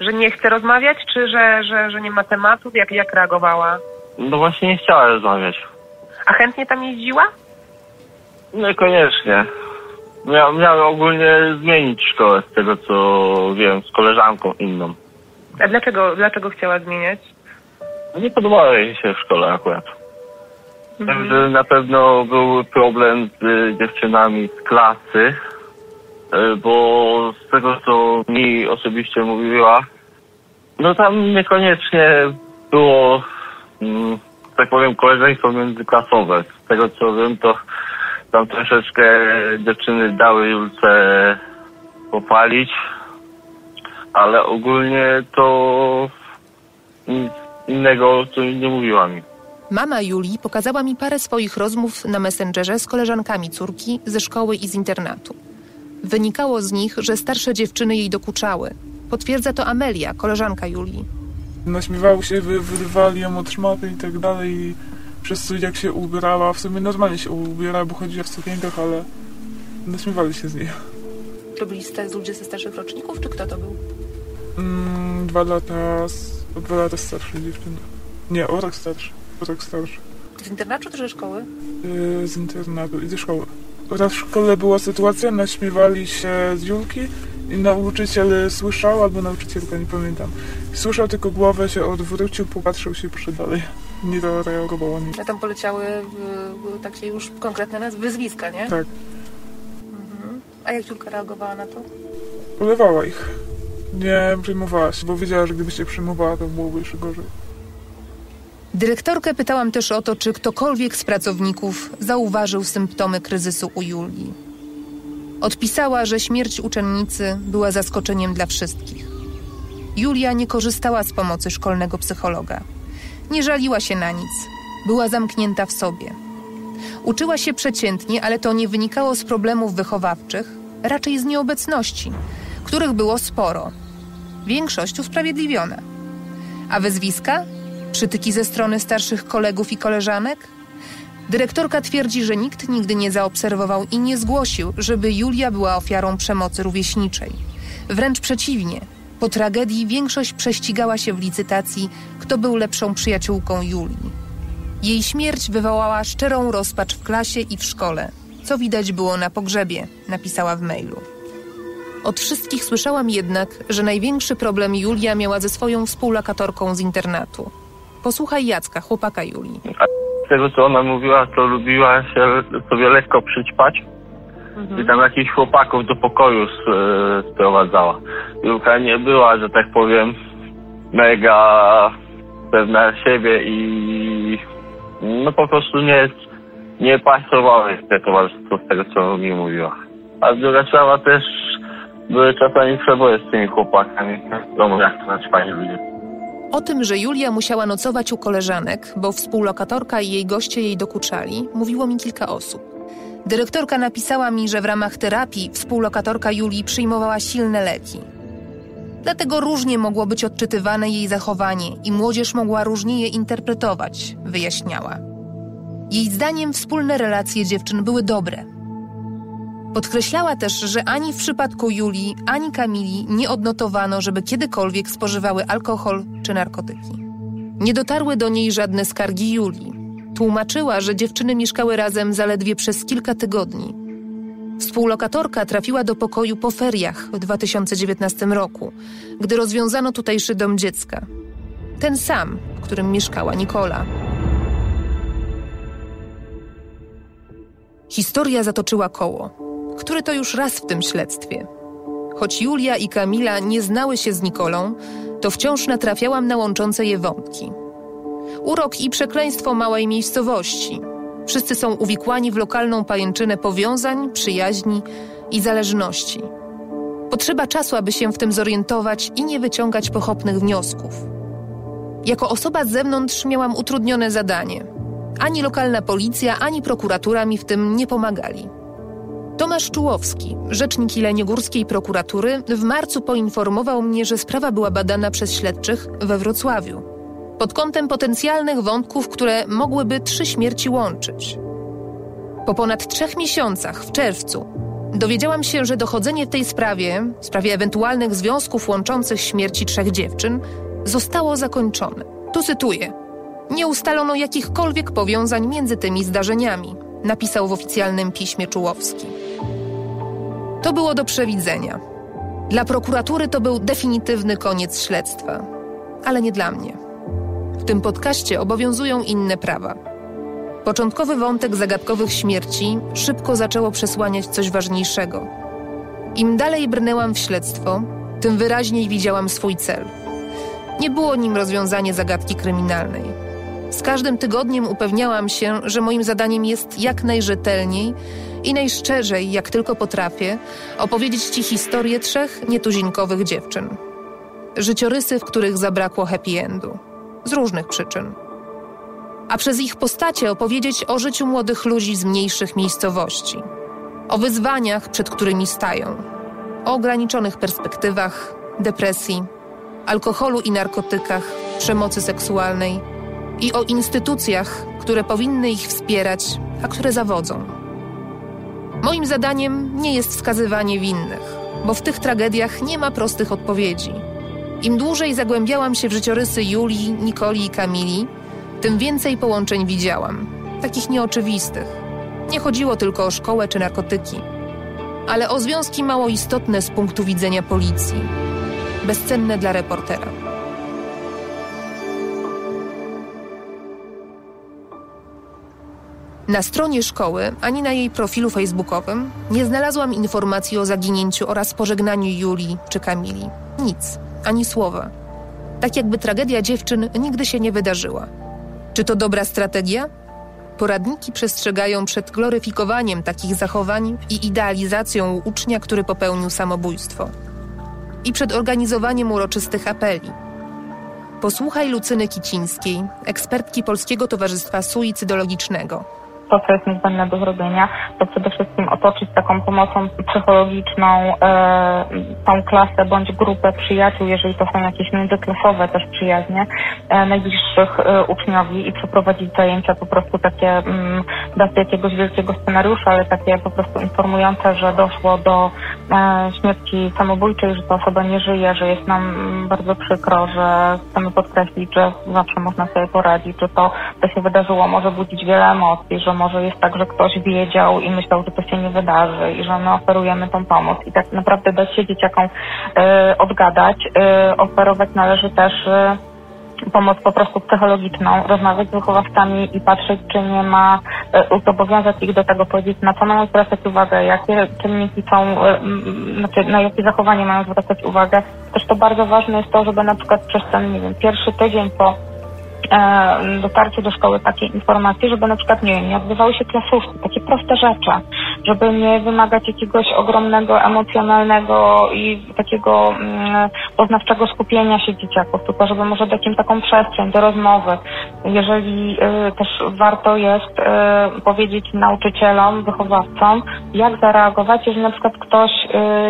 Że nie chce rozmawiać, czy że, że, że nie ma tematów? Jak, jak reagowała? No właśnie nie chciała rozmawiać. A chętnie tam jeździła? Niekoniecznie. Miał, miał ogólnie zmienić szkołę z tego co wiem, z koleżanką inną. A dlaczego, dlaczego chciała zmieniać? Nie podobało jej się w szkole akurat. Także na pewno był problem z y, dziewczynami z klasy, y, bo z tego co mi osobiście mówiła, no tam niekoniecznie było, mm, tak powiem, koleżeństwo międzyklasowe. Z tego co wiem, to tam troszeczkę dziewczyny dały Julce popalić, ale ogólnie to nic innego nie mówiła mi. Mama Julii pokazała mi parę swoich rozmów na Messengerze z koleżankami córki ze szkoły i z internatu. Wynikało z nich, że starsze dziewczyny jej dokuczały. Potwierdza to Amelia, koleżanka Julii. Naśmiewały się, wy, wyrywali ją od szmaty i tak dalej przez to jak się ubierała, w sumie normalnie się ubierała, bo chodziła w sukienkach, ale naśmiewali się z niej. To byli ludzie ze starszych roczników, czy kto to był? Mm, dwa lata, dwa lata starsze dziewczyny. Nie, o rok starszy, rok starszy. Z internatu czy ze szkoły? Yy, z internatu i ze szkoły. Raz w szkole była sytuacja, naśmiewali się z Julki i nauczyciel słyszał, albo nauczycielka, nie pamiętam. Słyszał tylko głowę, się odwrócił, popatrzył się przy dalej. Nie zareagował nic. A tam poleciały y, y, takie już konkretne nazwy, wyzwiska, nie? Tak, Mhm. A jak Julka reagowała na to? polewała ich. Nie przejmowała się, bo wiedziała, że gdyby się przejmowała, to byłoby jeszcze gorzej. Dyrektorkę pytałam też o to, czy ktokolwiek z pracowników zauważył symptomy kryzysu u Julii. Odpisała, że śmierć uczennicy była zaskoczeniem dla wszystkich. Julia nie korzystała z pomocy szkolnego psychologa. Nie żaliła się na nic. Była zamknięta w sobie. Uczyła się przeciętnie, ale to nie wynikało z problemów wychowawczych, raczej z nieobecności, których było sporo. Większość usprawiedliwiona. A wyzwiska? Przytyki ze strony starszych kolegów i koleżanek? Dyrektorka twierdzi, że nikt nigdy nie zaobserwował i nie zgłosił, żeby Julia była ofiarą przemocy rówieśniczej. Wręcz przeciwnie. Po tragedii większość prześcigała się w licytacji, kto był lepszą przyjaciółką Julii. Jej śmierć wywołała szczerą rozpacz w klasie i w szkole, co widać było na pogrzebie, napisała w mailu. Od wszystkich słyszałam jednak, że największy problem Julia miała ze swoją współlokatorką z internatu. Posłuchaj Jacka, chłopaka Julii. A z tego co ona mówiła, to lubiła się sobie lekko przyćpać i tam jakichś chłopaków do pokoju e, sprowadzała. Julka nie była, że tak powiem, mega pewna siebie i no po prostu nie, nie pasowało jej te towarzystwo z tego co mi mówiła. A druga sprawa też były czasami przeboje z tymi chłopakami. Wiadomo jak to naćpani ludzie. O tym, że Julia musiała nocować u koleżanek, bo współlokatorka i jej goście jej dokuczali, mówiło mi kilka osób. Dyrektorka napisała mi, że w ramach terapii współlokatorka Julii przyjmowała silne leki. Dlatego różnie mogło być odczytywane jej zachowanie i młodzież mogła różnie je interpretować, wyjaśniała. Jej zdaniem wspólne relacje dziewczyn były dobre. Podkreślała też, że ani w przypadku Julii, ani Kamili nie odnotowano, żeby kiedykolwiek spożywały alkohol czy narkotyki. Nie dotarły do niej żadne skargi Julii. Tłumaczyła, że dziewczyny mieszkały razem zaledwie przez kilka tygodni. Współlokatorka trafiła do pokoju po feriach w 2019 roku, gdy rozwiązano tutejszy dom dziecka. Ten sam, w którym mieszkała Nikola. Historia zatoczyła koło, które to już raz w tym śledztwie. Choć Julia i Kamila nie znały się z Nikolą, to wciąż natrafiałam na łączące je wątki. Urok i przekleństwo małej miejscowości. Wszyscy są uwikłani w lokalną pajęczynę powiązań, przyjaźni i zależności. Potrzeba czasu, aby się w tym zorientować i nie wyciągać pochopnych wniosków. Jako osoba z zewnątrz miałam utrudnione zadanie. Ani lokalna policja, ani prokuratura mi w tym nie pomagali. Tomasz Czułowski, rzecznik Jeleniogórskiej prokuratury, w marcu poinformował mnie, że sprawa była badana przez śledczych we Wrocławiu pod kątem potencjalnych wątków, które mogłyby trzy śmierci łączyć. Po ponad trzech miesiącach, w czerwcu, dowiedziałam się, że dochodzenie w tej sprawie, w sprawie ewentualnych związków łączących śmierci trzech dziewczyn, zostało zakończone. Tu cytuję. Nie ustalono jakichkolwiek powiązań między tymi zdarzeniami, napisał w oficjalnym piśmie Czułowski. To było do przewidzenia. Dla prokuratury to był definitywny koniec śledztwa, ale nie dla mnie. W tym podcaście obowiązują inne prawa. Początkowy wątek zagadkowych śmierci szybko zaczęło przesłaniać coś ważniejszego. Im dalej brnęłam w śledztwo, tym wyraźniej widziałam swój cel. Nie było nim rozwiązanie zagadki kryminalnej. Z każdym tygodniem upewniałam się, że moim zadaniem jest jak najrzetelniej i najszczerzej, jak tylko potrafię, opowiedzieć Ci historię trzech nietuzinkowych dziewczyn. Życiorysy, w których zabrakło happy endu. Z różnych przyczyn. A przez ich postacie opowiedzieć o życiu młodych ludzi z mniejszych miejscowości. O wyzwaniach, przed którymi stają. O ograniczonych perspektywach, depresji, alkoholu i narkotykach, przemocy seksualnej i o instytucjach, które powinny ich wspierać, a które zawodzą. Moim zadaniem nie jest wskazywanie winnych, bo w tych tragediach nie ma prostych odpowiedzi. Im dłużej zagłębiałam się w życiorysy Julii, Nikoli i Kamili, tym więcej połączeń widziałam, takich nieoczywistych. Nie chodziło tylko o szkołę czy narkotyki, ale o związki mało istotne z punktu widzenia policji, bezcenne dla reportera. Na stronie szkoły ani na jej profilu facebookowym nie znalazłam informacji o zaginięciu oraz pożegnaniu Julii czy Kamili. Nic, ani słowa. Tak jakby tragedia dziewczyn nigdy się nie wydarzyła. Czy to dobra strategia? Poradniki przestrzegają przed gloryfikowaniem takich zachowań i idealizacją ucznia, który popełnił samobójstwo. I przed organizowaniem uroczystych apeli. Posłuchaj Lucyny Kicińskiej, ekspertki Polskiego Towarzystwa Suicydologicznego to, co jest niezbędne do zrobienia, to przede wszystkim otoczyć taką pomocą psychologiczną e, tą klasę bądź grupę przyjaciół, jeżeli to są jakieś międzyklasowe też przyjaźnie, e, najbliższych e, uczniowi i przeprowadzić zajęcia po prostu takie mm, bez jakiegoś wielkiego scenariusza, ale takie po prostu informujące, że doszło do e, śmierci samobójczej, że ta osoba nie żyje, że jest nam bardzo przykro, że chcemy podkreślić, że zawsze można sobie poradzić, że to, co się wydarzyło może budzić wiele emocji, że może jest tak, że ktoś wiedział i myślał, że to się nie wydarzy i że my oferujemy tą pomoc i tak naprawdę dać się dzieciakom y, odgadać. Y, oferować należy też y, pomoc po prostu psychologiczną, rozmawiać z wychowawcami i patrzeć, czy nie ma, zobowiązać ich do tego, powiedzieć, na co mają zwracać uwagę, jakie czynniki są, znaczy, na jakie zachowanie mają zwracać uwagę. Też to bardzo ważne jest to, żeby na przykład przez ten, nie wiem, pierwszy tydzień po dotarcie do szkoły takiej informacji, żeby na przykład, nie wiem, nie odbywały się klasówki, takie proste rzeczy, żeby nie wymagać jakiegoś ogromnego emocjonalnego i takiego poznawczego skupienia się dzieciaków, tylko żeby może dać im taką przestrzeń do rozmowy. Jeżeli y, też warto jest y, powiedzieć nauczycielom, wychowawcom, jak zareagować, jeżeli na przykład ktoś y,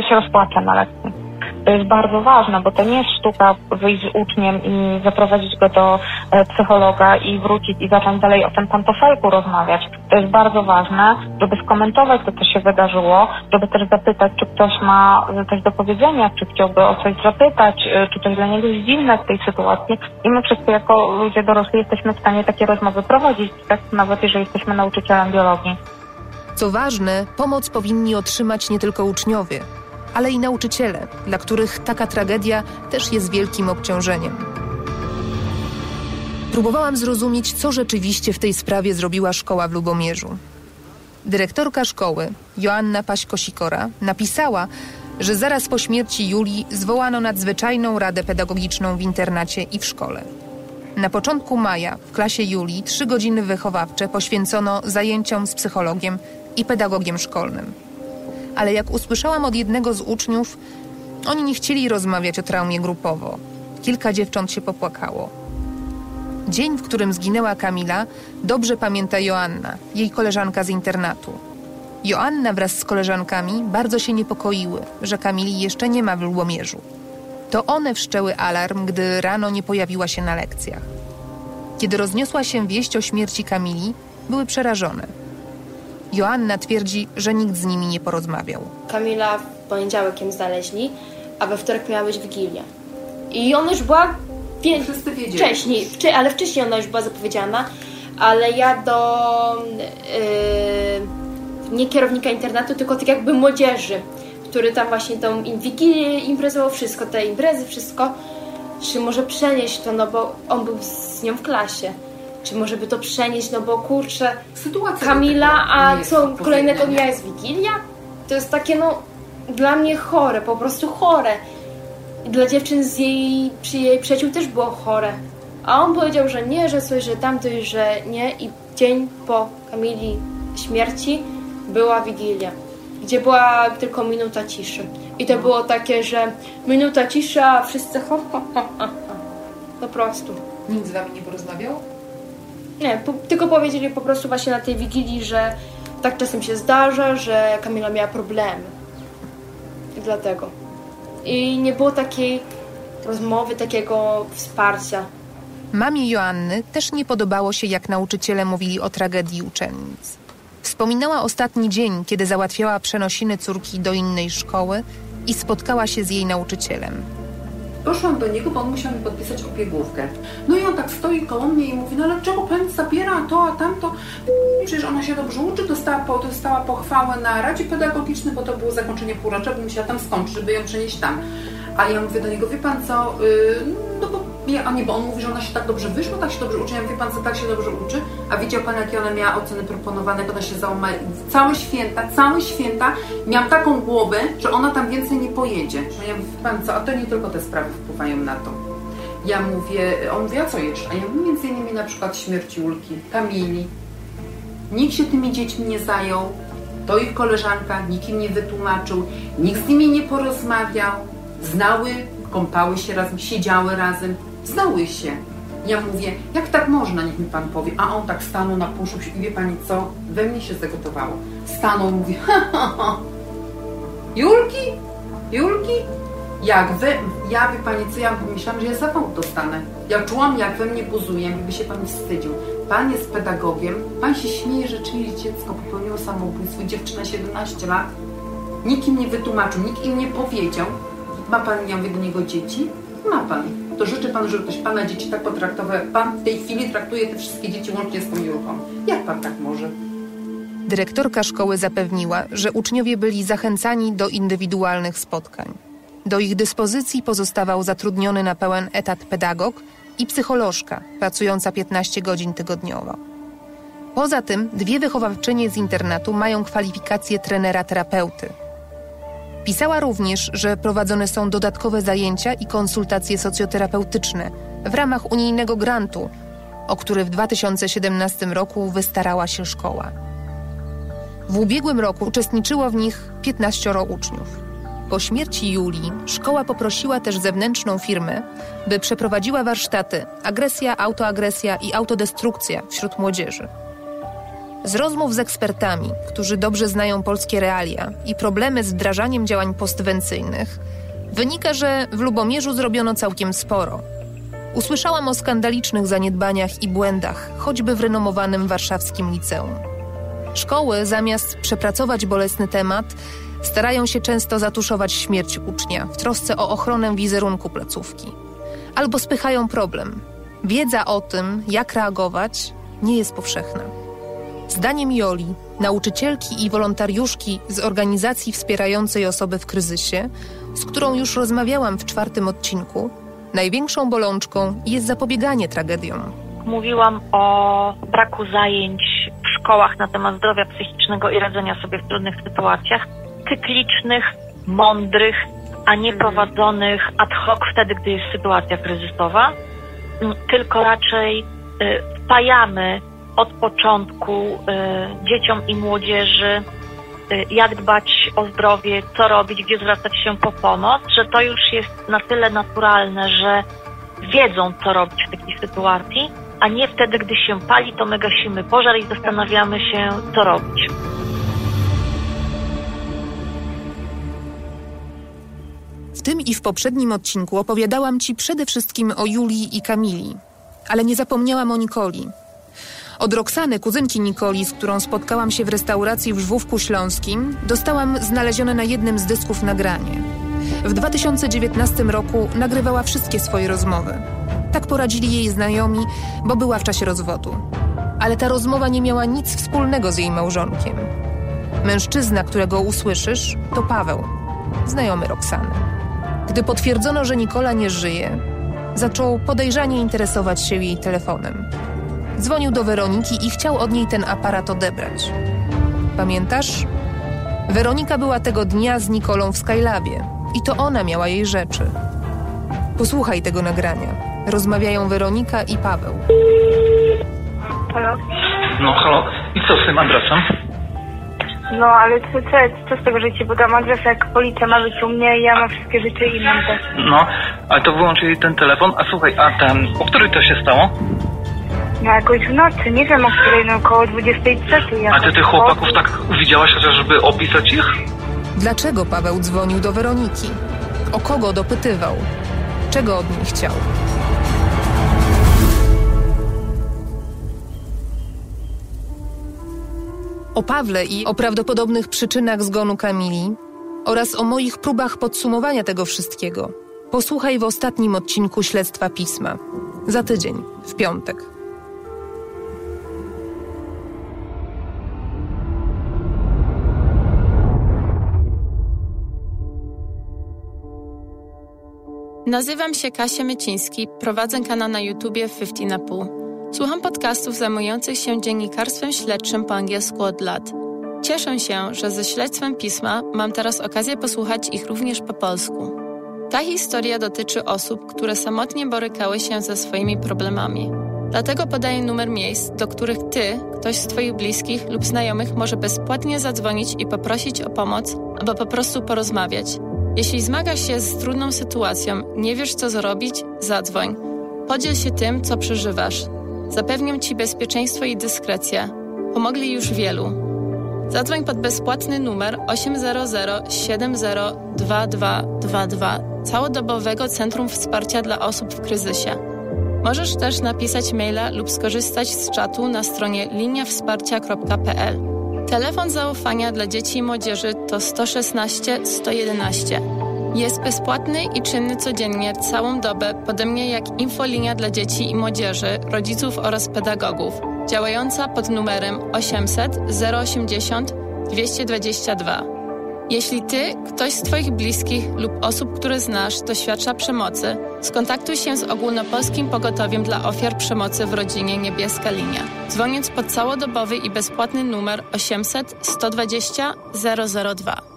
się rozpłacze na lekcji to jest bardzo ważne, bo to nie jest sztuka wyjść z uczniem i zaprowadzić go do e, psychologa i wrócić i zacząć dalej o tym pantofelku rozmawiać. To jest bardzo ważne, żeby skomentować to, co się wydarzyło, żeby też zapytać, czy ktoś ma coś do powiedzenia, czy chciałby o coś zapytać, e, czy coś dla niego jest dziwne w tej sytuacji. I my wszyscy jako ludzie dorośli jesteśmy w stanie takie rozmowy prowadzić, tak nawet jeżeli jesteśmy nauczycielem biologii. Co ważne, pomoc powinni otrzymać nie tylko uczniowie, ale i nauczyciele, dla których taka tragedia też jest wielkim obciążeniem. Próbowałam zrozumieć, co rzeczywiście w tej sprawie zrobiła szkoła w Lubomierzu. Dyrektorka szkoły, Joanna Paśko-Sikora, napisała, że zaraz po śmierci Julii zwołano nadzwyczajną radę pedagogiczną w internacie i w szkole. Na początku maja w klasie Julii trzy godziny wychowawcze poświęcono zajęciom z psychologiem i pedagogiem szkolnym ale jak usłyszałam od jednego z uczniów, oni nie chcieli rozmawiać o traumie grupowo. Kilka dziewcząt się popłakało. Dzień, w którym zginęła Kamila, dobrze pamięta Joanna, jej koleżanka z internatu. Joanna wraz z koleżankami bardzo się niepokoiły, że Kamili jeszcze nie ma w Lubomierzu. To one wszczęły alarm, gdy rano nie pojawiła się na lekcjach. Kiedy rozniosła się wieść o śmierci Kamili, były przerażone. Joanna twierdzi, że nikt z nimi nie porozmawiał. Kamila w poniedziałek ją znaleźli, a we wtorek miała być Wigilia. I ona już była wie... wcześniej, wcze... ale wcześniej ona już była zapowiedziana, ale ja do yy, nie kierownika internatu, tylko tak jakby młodzieży, który tam właśnie tą Wigilię imprezował, wszystko, te imprezy, wszystko, czy może przenieść to, no bo on był z nią w klasie. Czy może by to przenieść, no bo kurczę, Sytuacja Kamila, a co kolejnego dnia jest Wigilia? To jest takie, no, dla mnie chore, po prostu chore. I dla dziewczyn z jej, przy jej przyjaciół też było chore. A on powiedział, że nie, że coś, że tamto i że nie. I dzień po Kamili śmierci była Wigilia, gdzie była tylko minuta ciszy. I to było takie, że minuta ciszy, a wszyscy ho, ho, ho, ho, ho. Po prostu. Nikt z wami nie porozmawiał? Nie, po, tylko powiedzieli po prostu właśnie na tej Wigilii, że tak czasem się zdarza, że Kamila miała problemy. I dlatego. I nie było takiej rozmowy, takiego wsparcia. Mamie Joanny też nie podobało się, jak nauczyciele mówili o tragedii uczennic. Wspominała ostatni dzień, kiedy załatwiała przenosiny córki do innej szkoły i spotkała się z jej nauczycielem. Poszłam do niego, bo on musiał mi podpisać opiegówkę. No i on tak stoi koło mnie i mówi, no ale czego pani zabiera to, a tamto? Przecież ona się dobrze uczy, dostała, dostała pochwałę na Radzie Pedagogicznej, bo to było zakończenie półrocza, bo musiała tam skończyć, żeby ją przenieść tam. A ja mówię do niego, wie pan co, yy, no bo ja, a nie, bo on mówi, że ona się tak dobrze wyszła, tak się dobrze uczy. Ja mówię, pan co, tak się dobrze uczy, a widział pan, jakie ona miała oceny proponowane, jak ona się załamała. Całe święta, całe święta miałam taką głowę, że ona tam więcej nie pojedzie. No ja mówię, pan co, a to nie tylko te sprawy wpływają na to. Ja mówię, on mówi, a co jeszcze? A ja mówię, między innymi na przykład śmierć Julki, Kamili. Nikt się tymi dziećmi nie zajął, to ich koleżanka, nikt im nie wytłumaczył, nikt z nimi nie porozmawiał, znały, kąpały się razem, siedziały razem, znały się. Ja mówię, jak tak można, niech mi pan powie. A on tak stanął, napuszył się i wie pani co, we mnie się zagotowało. Stanął i mówi, ha, ha, ha. Julki? Julki? Jak we, ja wie pani co, ja myślałam, że ja zawał dostanę. Ja czułam, jak we mnie buzuje, jakby się pan wstydził. Pan jest pedagogiem, pan się śmieje, że czyjeś dziecko popełniło samobójstwo, dziewczyna 17 lat. Nikt im nie wytłumaczył, nikt im nie powiedział. Ma pan, ja niego dzieci? Ma pan. To życzę panu, żeby ktoś pana dzieci tak potraktował, pan w tej chwili traktuje te wszystkie dzieci łącznie z tą Julką. Jak pan tak może? Dyrektorka szkoły zapewniła, że uczniowie byli zachęcani do indywidualnych spotkań. Do ich dyspozycji pozostawał zatrudniony na pełen etat pedagog i psycholożka, pracująca 15 godzin tygodniowo. Poza tym dwie wychowawczynie z internatu mają kwalifikację trenera terapeuty. Pisała również, że prowadzone są dodatkowe zajęcia i konsultacje socjoterapeutyczne w ramach unijnego grantu, o który w 2017 roku wystarała się szkoła. W ubiegłym roku uczestniczyło w nich 15 uczniów. Po śmierci Julii szkoła poprosiła też zewnętrzną firmę, by przeprowadziła warsztaty agresja, autoagresja i autodestrukcja wśród młodzieży. Z rozmów z ekspertami, którzy dobrze znają polskie realia i problemy z wdrażaniem działań postwencyjnych, wynika, że w Lubomierzu zrobiono całkiem sporo. Usłyszałam o skandalicznych zaniedbaniach i błędach, choćby w renomowanym warszawskim liceum. Szkoły, zamiast przepracować bolesny temat, starają się często zatuszować śmierć ucznia w trosce o ochronę wizerunku placówki. Albo spychają problem. Wiedza o tym, jak reagować, nie jest powszechna. Zdaniem Joli, nauczycielki i wolontariuszki z organizacji wspierającej osoby w kryzysie, z którą już rozmawiałam w czwartym odcinku, największą bolączką jest zapobieganie tragediom. Mówiłam o braku zajęć w szkołach na temat zdrowia psychicznego i radzenia sobie w trudnych sytuacjach, cyklicznych, mądrych, a nie prowadzonych ad hoc wtedy, gdy jest sytuacja kryzysowa, tylko raczej y, wpajamy od początku e, dzieciom i młodzieży, e, jak dbać o zdrowie, co robić, gdzie zwracać się po pomoc, że to już jest na tyle naturalne, że wiedzą, co robić w takiej sytuacji, a nie wtedy, gdy się pali, to my gasimy pożar i zastanawiamy się, co robić. W tym i w poprzednim odcinku opowiadałam Ci przede wszystkim o Julii i Kamili, ale nie zapomniałam o Nikoli, od Roxany, kuzynki Nikoli, z którą spotkałam się w restauracji w Żwówku Śląskim, dostałam znalezione na jednym z dysków nagranie. W 2019 roku nagrywała wszystkie swoje rozmowy. Tak poradzili jej znajomi, bo była w czasie rozwodu. Ale ta rozmowa nie miała nic wspólnego z jej małżonkiem. Mężczyzna, którego usłyszysz, to Paweł, znajomy Roxany. Gdy potwierdzono, że Nikola nie żyje, zaczął podejrzanie interesować się jej telefonem. Dzwonił do Weroniki i chciał od niej ten aparat odebrać. Pamiętasz? Weronika była tego dnia z Nikolą w Skylabie i to ona miała jej rzeczy. Posłuchaj tego nagrania. Rozmawiają Weronika i Paweł. Halo? No halo, i co z tym adresem? No ale co, co, co z tego, że ci podam adres, jak policja ma być u mnie i ja mam wszystkie rzeczy i mam też. No, ale to wyłączyli ten telefon. A słuchaj, a ten, o której to się stało? No jakoś w nocy, nie wiem o której, no około 23. A ty tych chłopaków tak widziałaś chociażby opisać ich? Dlaczego Paweł dzwonił do Weroniki? O kogo dopytywał? Czego od niej chciał? O Pawle i o prawdopodobnych przyczynach zgonu Kamili oraz o moich próbach podsumowania tego wszystkiego posłuchaj w ostatnim odcinku Śledztwa Pisma. Za tydzień, w piątek. Nazywam się Kasia Myciński, prowadzę kanał na YouTubie 50 na pół. Słucham podcastów zajmujących się dziennikarstwem śledczym po angielsku od lat. Cieszę się, że ze śledztwem pisma mam teraz okazję posłuchać ich również po polsku. Ta historia dotyczy osób, które samotnie borykały się ze swoimi problemami. Dlatego podaję numer miejsc, do których ty, ktoś z twoich bliskich lub znajomych może bezpłatnie zadzwonić i poprosić o pomoc albo po prostu porozmawiać. Jeśli zmagasz się z trudną sytuacją, nie wiesz co zrobić, zadzwoń. Podziel się tym, co przeżywasz. Zapewniam Ci bezpieczeństwo i dyskrecję. Pomogli już wielu. Zadzwoń pod bezpłatny numer 800 70 2222 Całodobowego Centrum Wsparcia dla Osób w Kryzysie. Możesz też napisać maila lub skorzystać z czatu na stronie liniawsparcia.pl. Telefon zaufania dla dzieci i młodzieży to 116 111. Jest bezpłatny i czynny codziennie całą dobę, podobnie jak infolinia dla dzieci i młodzieży, rodziców oraz pedagogów, działająca pod numerem 800 080 222. Jeśli ty, ktoś z Twoich bliskich lub osób, które znasz, doświadcza przemocy, skontaktuj się z ogólnopolskim pogotowiem dla ofiar przemocy w rodzinie Niebieska Linia, dzwoniąc pod całodobowy i bezpłatny numer 800 120 002.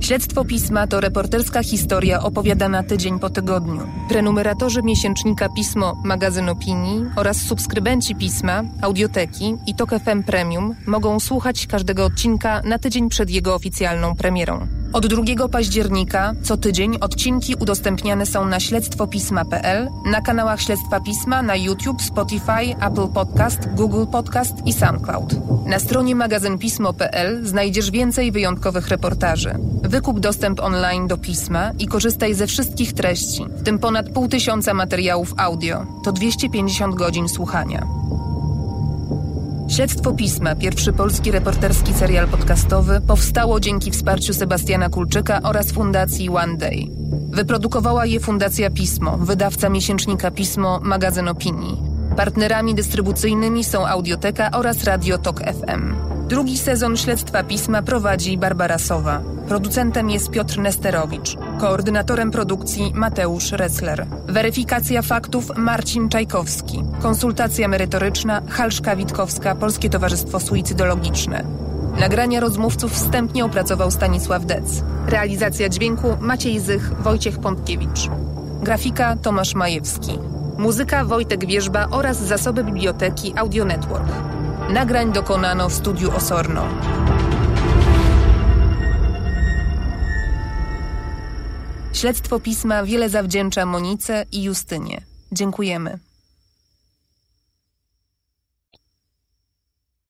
Śledztwo Pisma to reporterska historia opowiadana tydzień po tygodniu. Prenumeratorzy miesięcznika Pismo, magazyn opinii oraz subskrybenci Pisma, audioteki i Tok FM Premium mogą słuchać każdego odcinka na tydzień przed jego oficjalną premierą. Od 2 października co tydzień odcinki udostępniane są na śledztwopisma.pl, na kanałach Śledztwa Pisma na YouTube, Spotify, Apple Podcast, Google Podcast i SoundCloud. Na stronie magazynpismo.pl znajdziesz więcej wyjątkowych reportaży. Wykup dostęp online do pisma i korzystaj ze wszystkich treści, w tym ponad pół tysiąca materiałów audio. To 250 godzin słuchania. Śledztwo Pisma, pierwszy polski reporterski serial podcastowy, powstało dzięki wsparciu Sebastiana Kulczyka oraz Fundacji One Day. Wyprodukowała je Fundacja Pismo, wydawca miesięcznika Pismo, magazyn opinii. Partnerami dystrybucyjnymi są Audioteka oraz Radio Tok FM. Drugi sezon Śledztwa Pisma prowadzi Barbara Sowa. Producentem jest Piotr Nesterowicz. Koordynatorem produkcji Mateusz Ressler. Weryfikacja faktów Marcin Czajkowski. Konsultacja merytoryczna Halszka Witkowska, Polskie Towarzystwo Suicydologiczne. Nagrania rozmówców wstępnie opracował Stanisław Dec. Realizacja dźwięku Maciej Zych, Wojciech Pątkiewicz. Grafika Tomasz Majewski. Muzyka Wojtek Wierzba oraz zasoby biblioteki Audio Network. Nagrań dokonano w studiu Osorno. Śledztwo pisma wiele zawdzięcza Monice i Justynie. Dziękujemy.